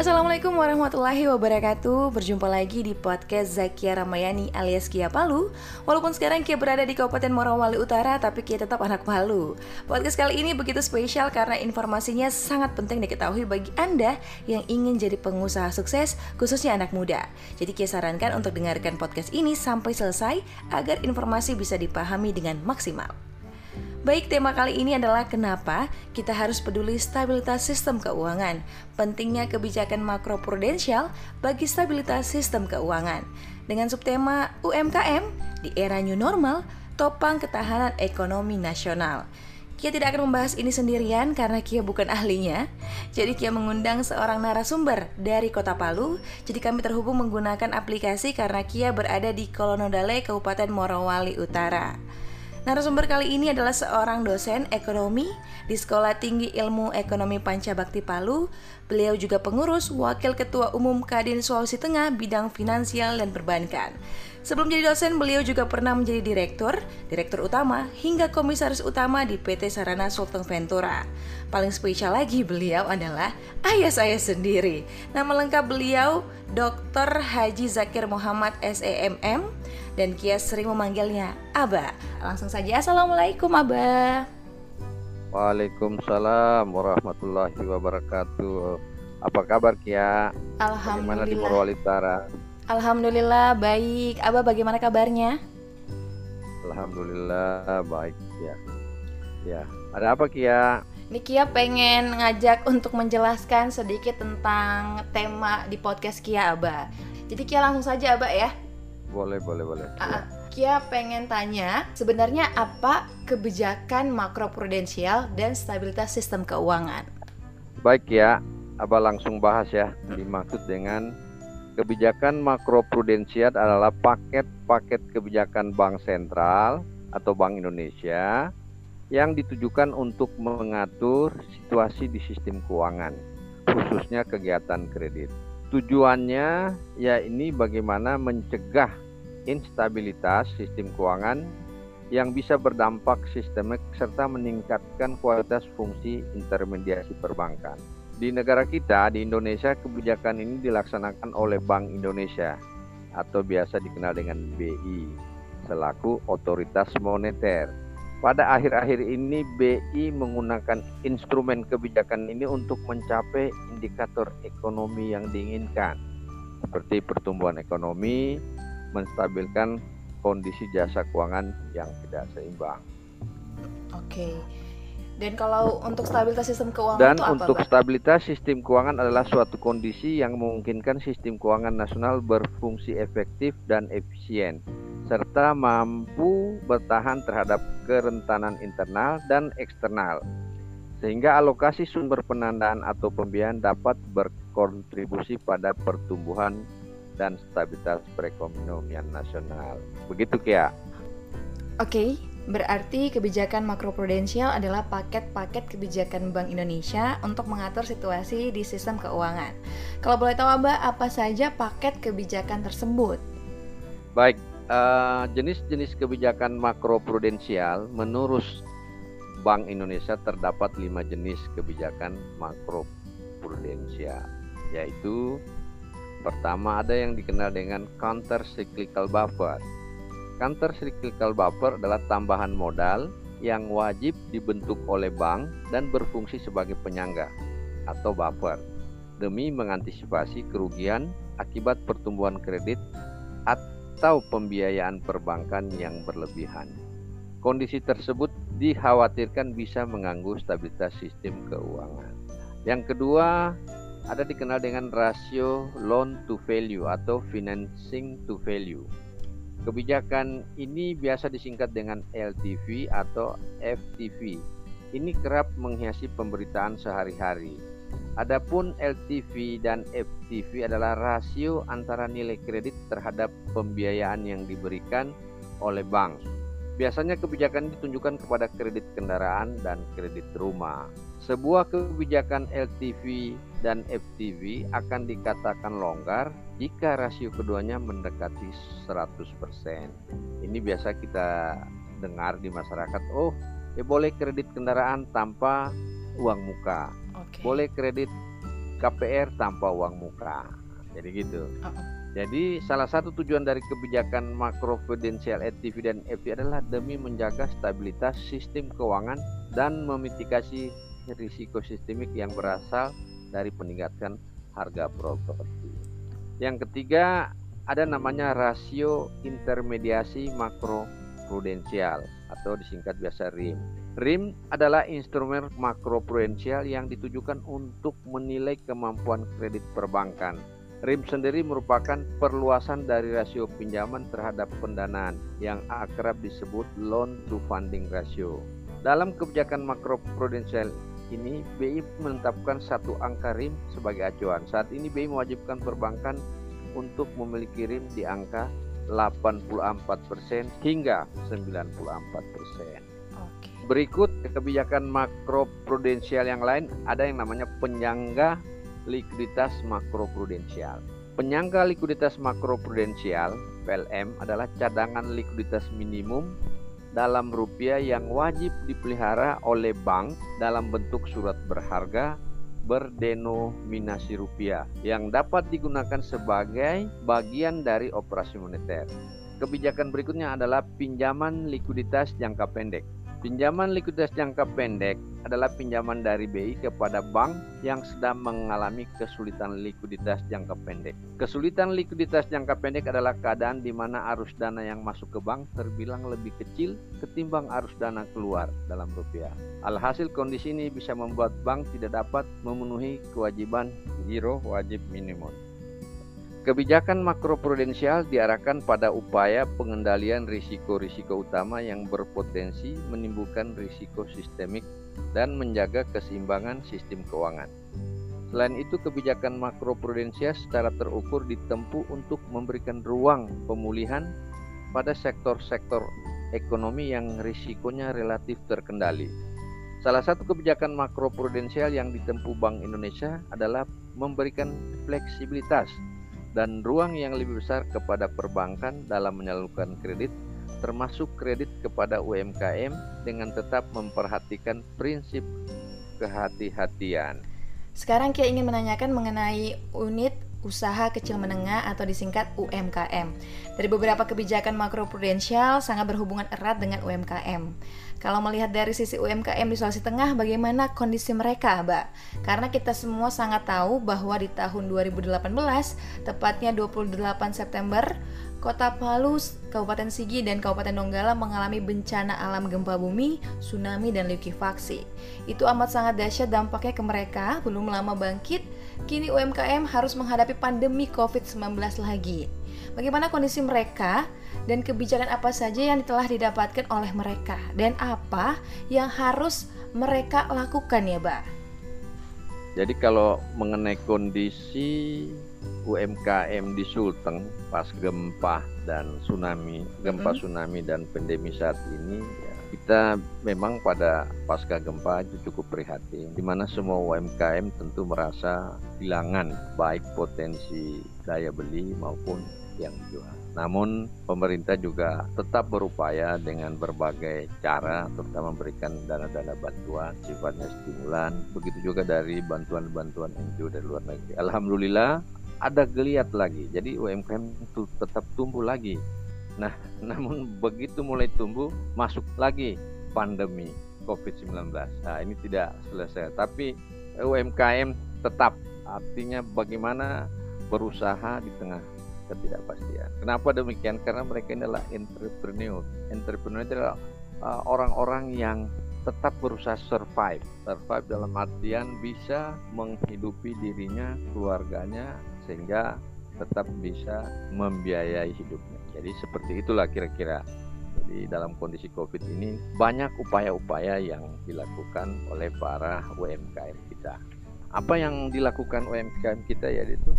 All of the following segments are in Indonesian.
Assalamualaikum warahmatullahi wabarakatuh. Berjumpa lagi di podcast Zakia Ramayani alias Kia Palu. Walaupun sekarang Kia berada di Kabupaten Morowali Utara Tapi Kia tetap anak Palu. Podcast kali ini begitu spesial karena informasinya sangat penting diketahui bagi Anda Yang ingin jadi pengusaha sukses khususnya anak muda. Jadi Kia sarankan untuk dengarkan podcast ini sampai selesai Agar informasi bisa dipahami dengan maksimal Baik, tema kali ini adalah kenapa kita harus peduli stabilitas sistem keuangan. Pentingnya kebijakan makroprudensial bagi stabilitas sistem keuangan. Dengan subtema UMKM di era new normal, topang ketahanan ekonomi nasional. Kia tidak akan membahas ini sendirian karena Kia bukan ahlinya. Jadi Kia mengundang seorang narasumber dari Kota Palu. Jadi kami terhubung menggunakan aplikasi karena Kia berada di Kolonodale, Kabupaten Morowali Utara. Narasumber kali ini adalah seorang dosen ekonomi di Sekolah Tinggi Ilmu Ekonomi Pancabakti Palu. Beliau juga pengurus Wakil Ketua Umum Kadin Sulawesi Tengah bidang finansial dan perbankan. Sebelum jadi dosen, beliau juga pernah menjadi direktur, direktur utama, hingga komisaris utama di PT Sarana Sultan Ventura. Paling spesial lagi beliau adalah ayah saya sendiri. Nama lengkap beliau Dr. Haji Zakir Muhammad SEMM dan Kia sering memanggilnya Aba. Langsung saja Assalamualaikum Aba. Waalaikumsalam warahmatullahi wabarakatuh. Apa kabar Kia? Alhamdulillah. Bagaimana di Morowali Utara? Alhamdulillah baik. Aba bagaimana kabarnya? Alhamdulillah baik ya. Ya, ada apa Kia? Ini Kia pengen ngajak untuk menjelaskan sedikit tentang tema di podcast Kia Aba. Jadi Kia langsung saja Aba ya. Boleh, boleh, boleh. Uh, Kia pengen tanya, sebenarnya apa kebijakan makroprudensial dan stabilitas sistem keuangan? Baik ya, Abah langsung bahas ya. Dimaksud dengan kebijakan makroprudensial adalah paket-paket kebijakan bank sentral atau Bank Indonesia yang ditujukan untuk mengatur situasi di sistem keuangan, khususnya kegiatan kredit. Tujuannya ya ini bagaimana mencegah instabilitas sistem keuangan yang bisa berdampak sistemik serta meningkatkan kualitas fungsi intermediasi perbankan. Di negara kita, di Indonesia, kebijakan ini dilaksanakan oleh Bank Indonesia atau biasa dikenal dengan BI selaku otoritas moneter pada akhir-akhir ini BI menggunakan instrumen kebijakan ini untuk mencapai indikator ekonomi yang diinginkan, seperti pertumbuhan ekonomi, menstabilkan kondisi jasa keuangan yang tidak seimbang. Oke. Dan kalau untuk stabilitas sistem keuangan Dan itu apa, untuk Bang? stabilitas sistem keuangan adalah suatu kondisi yang memungkinkan sistem keuangan nasional berfungsi efektif dan efisien serta mampu bertahan terhadap kerentanan internal dan eksternal, sehingga alokasi sumber penandaan atau pembiayaan dapat berkontribusi pada pertumbuhan dan stabilitas perekonomian nasional. Begitu Kia. Oke, berarti kebijakan makroprudensial adalah paket-paket kebijakan Bank Indonesia untuk mengatur situasi di sistem keuangan. Kalau boleh tahu Abah, apa saja paket kebijakan tersebut? Baik, uh, jenis-jenis kebijakan makroprudensial menurut Bank Indonesia terdapat lima jenis kebijakan makroprudensial, yaitu pertama ada yang dikenal dengan counter cyclical buffer. Counter cyclical buffer adalah tambahan modal yang wajib dibentuk oleh bank dan berfungsi sebagai penyangga atau buffer demi mengantisipasi kerugian akibat pertumbuhan kredit atau pembiayaan perbankan yang berlebihan. Kondisi tersebut dikhawatirkan bisa mengganggu stabilitas sistem keuangan. Yang kedua, ada dikenal dengan rasio loan to value atau financing to value. Kebijakan ini biasa disingkat dengan LTV atau FTV. Ini kerap menghiasi pemberitaan sehari-hari. Adapun LTV dan FTV adalah rasio antara nilai kredit terhadap pembiayaan yang diberikan oleh bank. Biasanya kebijakan ditunjukkan kepada kredit kendaraan dan kredit rumah. Sebuah kebijakan LTV dan FTV akan dikatakan longgar jika rasio keduanya mendekati 100%. Ini biasa kita dengar di masyarakat, oh ya boleh kredit kendaraan tanpa uang muka. Oke. Boleh kredit KPR tanpa uang muka. Jadi gitu. Uh -uh. Jadi salah satu tujuan dari kebijakan makroprudensial LTV dan FD adalah demi menjaga stabilitas sistem keuangan dan memitigasi risiko sistemik yang berasal dari peningkatan harga properti. Yang ketiga ada namanya rasio intermediasi makroprudensial atau disingkat biasa RIM. RIM adalah instrumen makroprudensial yang ditujukan untuk menilai kemampuan kredit perbankan RIM sendiri merupakan perluasan dari rasio pinjaman terhadap pendanaan yang akrab disebut loan to funding ratio. Dalam kebijakan makroprudensial ini, BI menetapkan satu angka RIM sebagai acuan. Saat ini BI mewajibkan perbankan untuk memiliki RIM di angka 84% hingga 94%. Berikut kebijakan makroprudensial yang lain ada yang namanya penyangga likuiditas makroprudensial. Penyangga likuiditas makroprudensial (PLM) adalah cadangan likuiditas minimum dalam rupiah yang wajib dipelihara oleh bank dalam bentuk surat berharga berdenominasi rupiah yang dapat digunakan sebagai bagian dari operasi moneter. Kebijakan berikutnya adalah pinjaman likuiditas jangka pendek. Pinjaman likuiditas jangka pendek adalah pinjaman dari BI kepada bank yang sedang mengalami kesulitan likuiditas jangka pendek. Kesulitan likuiditas jangka pendek adalah keadaan di mana arus dana yang masuk ke bank terbilang lebih kecil ketimbang arus dana keluar dalam rupiah. Alhasil kondisi ini bisa membuat bank tidak dapat memenuhi kewajiban giro wajib minimum. Kebijakan makroprudensial diarahkan pada upaya pengendalian risiko-risiko utama yang berpotensi menimbulkan risiko sistemik dan menjaga keseimbangan sistem keuangan. Selain itu, kebijakan makroprudensial secara terukur ditempuh untuk memberikan ruang pemulihan pada sektor-sektor ekonomi yang risikonya relatif terkendali. Salah satu kebijakan makroprudensial yang ditempuh Bank Indonesia adalah memberikan fleksibilitas dan ruang yang lebih besar kepada perbankan dalam menyalurkan kredit termasuk kredit kepada UMKM dengan tetap memperhatikan prinsip kehati-hatian. Sekarang Kia ingin menanyakan mengenai unit usaha kecil menengah atau disingkat UMKM. Dari beberapa kebijakan makroprudensial sangat berhubungan erat dengan UMKM. Kalau melihat dari sisi UMKM di Sulawesi Tengah, bagaimana kondisi mereka, Mbak? Karena kita semua sangat tahu bahwa di tahun 2018, tepatnya 28 September, Kota Palu, Kabupaten Sigi, dan Kabupaten Donggala mengalami bencana alam gempa bumi, tsunami, dan likuifaksi. Itu amat sangat dahsyat dampaknya ke mereka, belum lama bangkit, kini UMKM harus menghadapi pandemi COVID-19 lagi. Bagaimana kondisi mereka dan kebijakan apa saja yang telah didapatkan oleh mereka dan apa yang harus mereka lakukan ya, Mbak? Jadi kalau mengenai kondisi UMKM di Sulteng pas gempa dan tsunami, gempa mm -hmm. tsunami dan pandemi saat ini ya, kita memang pada pasca gempa itu cukup prihatin di mana semua UMKM tentu merasa kehilangan baik potensi daya beli maupun yang dijual. Namun pemerintah juga tetap berupaya dengan berbagai cara terutama memberikan dana-dana bantuan sifatnya stimulan begitu juga dari bantuan-bantuan NGO dari luar negeri. Alhamdulillah ada geliat lagi. Jadi UMKM itu tetap tumbuh lagi. Nah, namun begitu mulai tumbuh, masuk lagi pandemi COVID-19. Nah, ini tidak selesai. Tapi UMKM tetap artinya bagaimana berusaha di tengah ketidakpastian. Kenapa demikian? Karena mereka ini adalah entrepreneur. Entrepreneur adalah uh, orang-orang yang tetap berusaha survive. Survive dalam artian bisa menghidupi dirinya, keluarganya, sehingga tetap bisa membiayai hidupnya. Jadi seperti itulah kira-kira. Jadi dalam kondisi COVID ini banyak upaya-upaya yang dilakukan oleh para UMKM kita. Apa yang dilakukan UMKM kita ya itu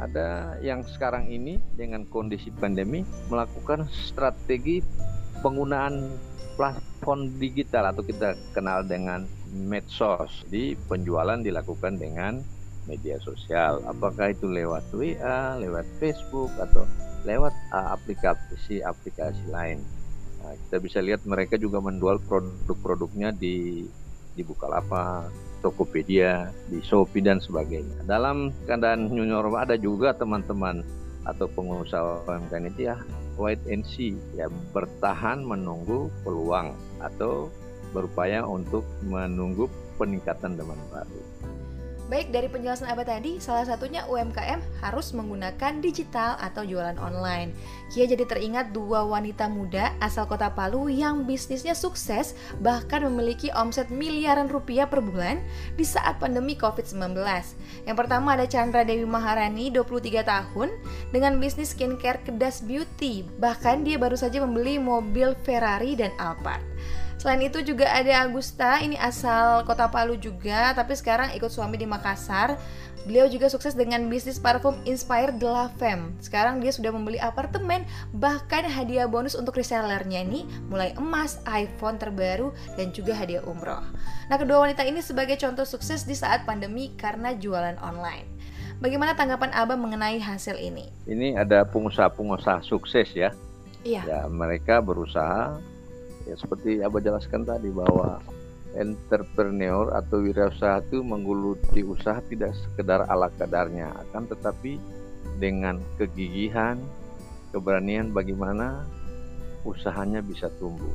ada yang sekarang ini dengan kondisi pandemi melakukan strategi penggunaan platform digital atau kita kenal dengan medsos di penjualan dilakukan dengan media sosial. Apakah itu lewat WA, lewat Facebook, atau lewat uh, aplikasi-aplikasi lain. Nah, kita bisa lihat mereka juga menjual produk-produknya di di Bukalapak, Tokopedia, di Shopee dan sebagainya. Dalam keadaan new normal ada juga teman-teman atau pengusaha UMKM itu ya wait and see ya bertahan menunggu peluang atau berupaya untuk menunggu peningkatan demand baru. Baik, dari penjelasan Abah tadi, salah satunya UMKM harus menggunakan digital atau jualan online. Kia jadi teringat dua wanita muda asal kota Palu yang bisnisnya sukses bahkan memiliki omset miliaran rupiah per bulan di saat pandemi COVID-19. Yang pertama ada Chandra Dewi Maharani, 23 tahun, dengan bisnis skincare Kedas Beauty. Bahkan dia baru saja membeli mobil Ferrari dan Alphard. Selain itu juga ada Agusta, ini asal kota Palu juga, tapi sekarang ikut suami di Makassar. Beliau juga sukses dengan bisnis parfum Inspired de la Femme. Sekarang dia sudah membeli apartemen, bahkan hadiah bonus untuk resellernya ini mulai emas, iPhone terbaru, dan juga hadiah umroh. Nah, kedua wanita ini sebagai contoh sukses di saat pandemi karena jualan online. Bagaimana tanggapan Abah mengenai hasil ini? Ini ada pengusaha-pengusaha sukses ya. Iya. Ya, mereka berusaha ya seperti Abah jelaskan tadi bahwa entrepreneur atau wirausaha itu menggeluti usaha tidak sekedar ala kadarnya akan tetapi dengan kegigihan keberanian bagaimana usahanya bisa tumbuh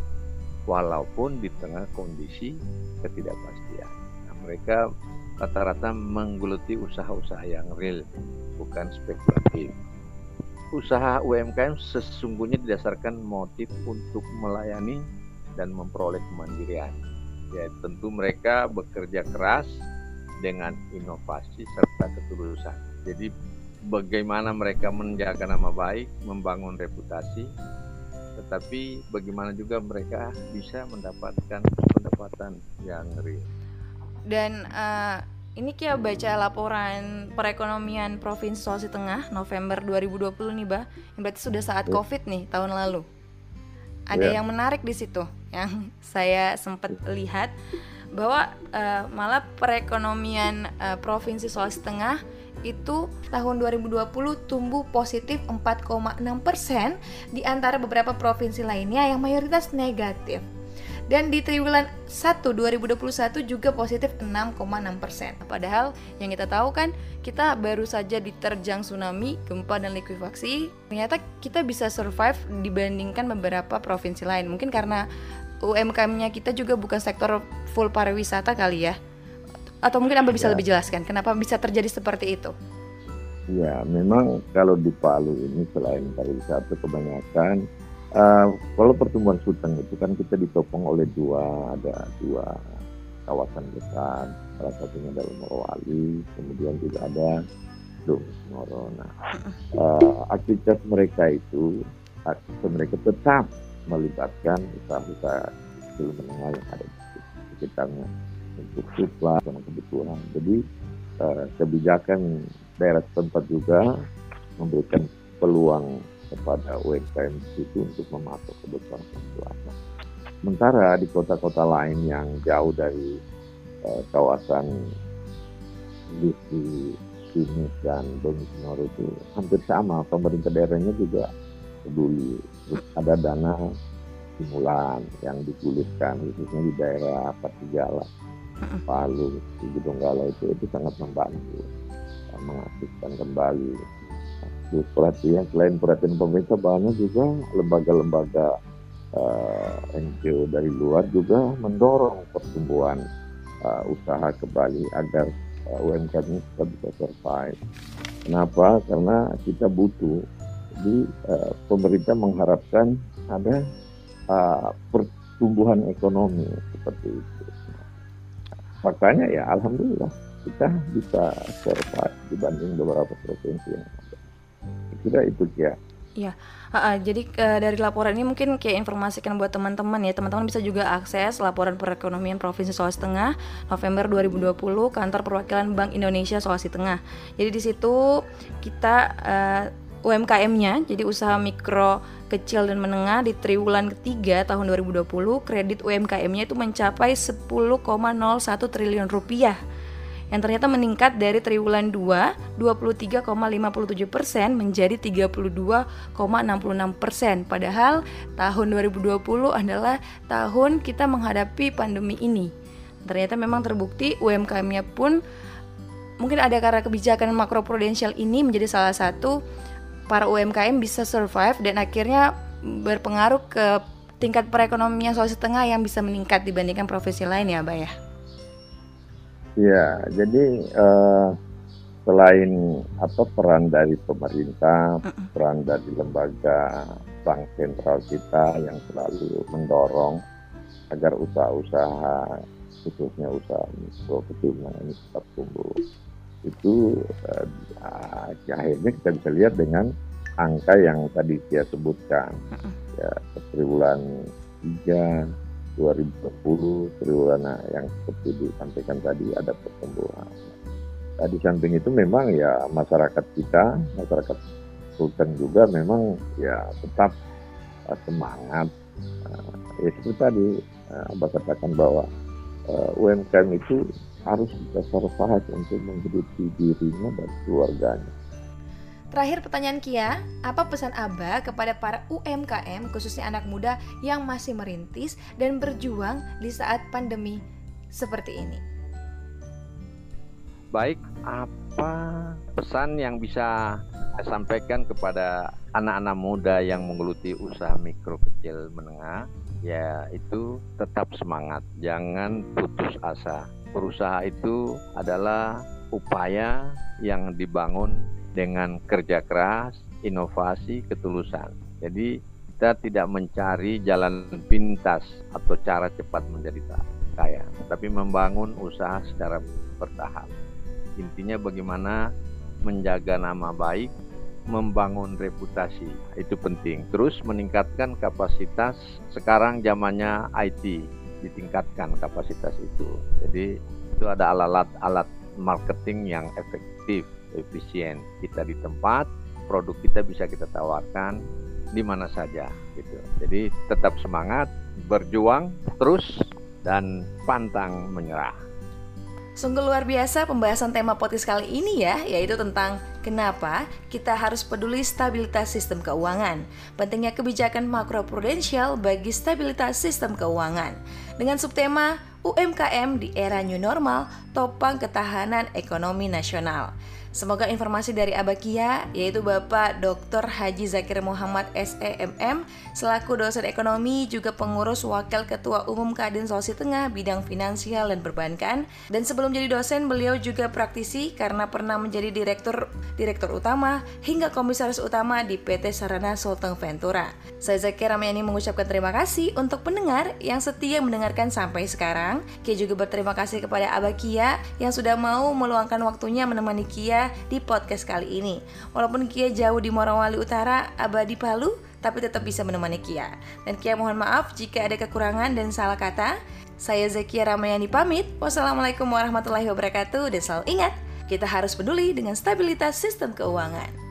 walaupun di tengah kondisi ketidakpastian. Nah, mereka rata-rata menggeluti usaha-usaha yang real bukan spekulatif. Usaha UMKM sesungguhnya didasarkan motif untuk melayani dan memperoleh kemandirian. Ya, tentu mereka bekerja keras dengan inovasi serta ketulusan. Jadi bagaimana mereka menjaga nama baik, membangun reputasi, tetapi bagaimana juga mereka bisa mendapatkan pendapatan yang real. Dan uh, ini kia baca laporan perekonomian Provinsi Sulawesi Tengah November 2020 nih, Bah. Yang berarti sudah saat ya. Covid nih tahun lalu. Ada yeah. yang menarik di situ yang saya sempat lihat bahwa uh, malah perekonomian uh, Provinsi Sulawesi Tengah itu tahun 2020 tumbuh positif 4,6 persen di antara beberapa provinsi lainnya yang mayoritas negatif. Dan di triwulan 1 2021 juga positif 6,6 persen. Padahal yang kita tahu kan kita baru saja diterjang tsunami, gempa dan likuifaksi. Ternyata kita bisa survive dibandingkan beberapa provinsi lain. Mungkin karena UMKM-nya kita juga bukan sektor full pariwisata kali ya. Atau mungkin Anda bisa ya. lebih jelaskan kenapa bisa terjadi seperti itu? Ya, memang kalau di Palu ini selain pariwisata kebanyakan Uh, kalau pertumbuhan Sulteng itu kan kita ditopang oleh dua ada dua kawasan besar salah satunya adalah Morowali kemudian juga ada Moro. Nah, uh, aktivitas mereka itu aktivitas mereka tetap melibatkan usaha-usaha kecil menengah yang ada di sekitarnya untuk suplai sama kebutuhan. Jadi uh, kebijakan daerah setempat juga memberikan peluang kepada UMKM itu untuk mematok kebutuhan kebutuhan. Sementara di kota-kota lain yang jauh dari uh, kawasan industri Sinis dan Domisnor itu hampir sama. Pemerintah daerahnya juga peduli. Terus ada dana stimulan yang digulirkan khususnya di daerah Patigala, Palu, di Donggala itu itu sangat membantu mengaktifkan kembali Terus perhatian selain perhatian pemerintah banyak juga lembaga-lembaga uh, eh, NGO dari luar juga mendorong pertumbuhan uh, usaha kembali agar uh, eh, UMKM ini bisa survive. Kenapa? Karena kita butuh. Jadi uh, pemerintah mengharapkan ada uh, pertumbuhan ekonomi seperti itu. Faktanya ya alhamdulillah kita bisa survive dibanding beberapa provinsi yang kira itu ya Iya, uh, jadi uh, dari laporan ini mungkin kayak informasikan buat teman-teman ya, teman-teman bisa juga akses laporan perekonomian Provinsi Sulawesi Tengah November 2020 kantor perwakilan Bank Indonesia Sulawesi Tengah. Jadi di situ kita uh, UMKM-nya, jadi usaha mikro kecil dan menengah di triwulan ketiga tahun 2020 kredit UMKM-nya itu mencapai 10,01 triliun rupiah yang ternyata meningkat dari triwulan 2 23,57 persen menjadi 32,66 persen. Padahal tahun 2020 adalah tahun kita menghadapi pandemi ini. Ternyata memang terbukti UMKM-nya pun mungkin ada karena kebijakan makroprudensial ini menjadi salah satu para UMKM bisa survive dan akhirnya berpengaruh ke tingkat perekonomian Sulawesi Tengah yang bisa meningkat dibandingkan profesi lain ya, Mbak ya? Ya, jadi uh, selain apa peran dari pemerintah, peran dari lembaga bank sentral kita yang selalu mendorong agar usaha-usaha khususnya usaha mikro kecil ini tetap tumbuh itu uh, akhirnya kita bisa lihat dengan angka yang tadi saya sebutkan ya triwulan 3 2020 triwulan yang seperti disampaikan tadi ada pertumbuhan. Nah, di samping itu memang ya masyarakat kita, masyarakat Sultan juga memang ya tetap uh, semangat. Uh, ya seperti tadi uh, Abah katakan bahwa uh, UMKM itu harus bisa survive untuk menghidupi dirinya dan keluarganya. Terakhir pertanyaan Kia, apa pesan Aba kepada para UMKM khususnya anak muda yang masih merintis dan berjuang di saat pandemi seperti ini? Baik, apa pesan yang bisa saya sampaikan kepada anak-anak muda yang menggeluti usaha mikro kecil menengah? Ya, itu tetap semangat, jangan putus asa. Berusaha itu adalah upaya yang dibangun dengan kerja keras, inovasi, ketulusan. Jadi kita tidak mencari jalan pintas atau cara cepat menjadi kaya, tapi membangun usaha secara bertahap. Intinya bagaimana menjaga nama baik, membangun reputasi, itu penting. Terus meningkatkan kapasitas, sekarang zamannya IT, ditingkatkan kapasitas itu. Jadi itu ada alat-alat marketing yang efektif efisien kita di tempat produk kita bisa kita tawarkan di mana saja gitu jadi tetap semangat berjuang terus dan pantang menyerah Sungguh luar biasa pembahasan tema podcast kali ini ya, yaitu tentang kenapa kita harus peduli stabilitas sistem keuangan. Pentingnya kebijakan makroprudensial bagi stabilitas sistem keuangan. Dengan subtema UMKM di era new normal, topang ketahanan ekonomi nasional. Semoga informasi dari Abakia, yaitu Bapak Dr. Haji Zakir Muhammad SEMM, selaku dosen ekonomi juga pengurus wakil ketua umum Kadin Sulawesi Tengah bidang finansial dan perbankan. Dan sebelum jadi dosen, beliau juga praktisi karena pernah menjadi direktur direktur utama hingga komisaris utama di PT Sarana Sulteng Ventura. Saya Zakir Ramayani mengucapkan terima kasih untuk pendengar yang setia mendengarkan sampai sekarang. Kia juga berterima kasih kepada Abakia yang sudah mau meluangkan waktunya menemani Di podcast kali ini. Walaupun Kia jauh di Morowali Utara, Abadi Palu, tapi tetap bisa menemani Kia. Dan Kia mohon maaf jika ada kekurangan dan salah kata. Saya Zakia Ramayani pamit. Wassalamualaikum warahmatullahi wabarakatuh dan selalu ingat, kita harus peduli dengan stabilitas sistem keuangan.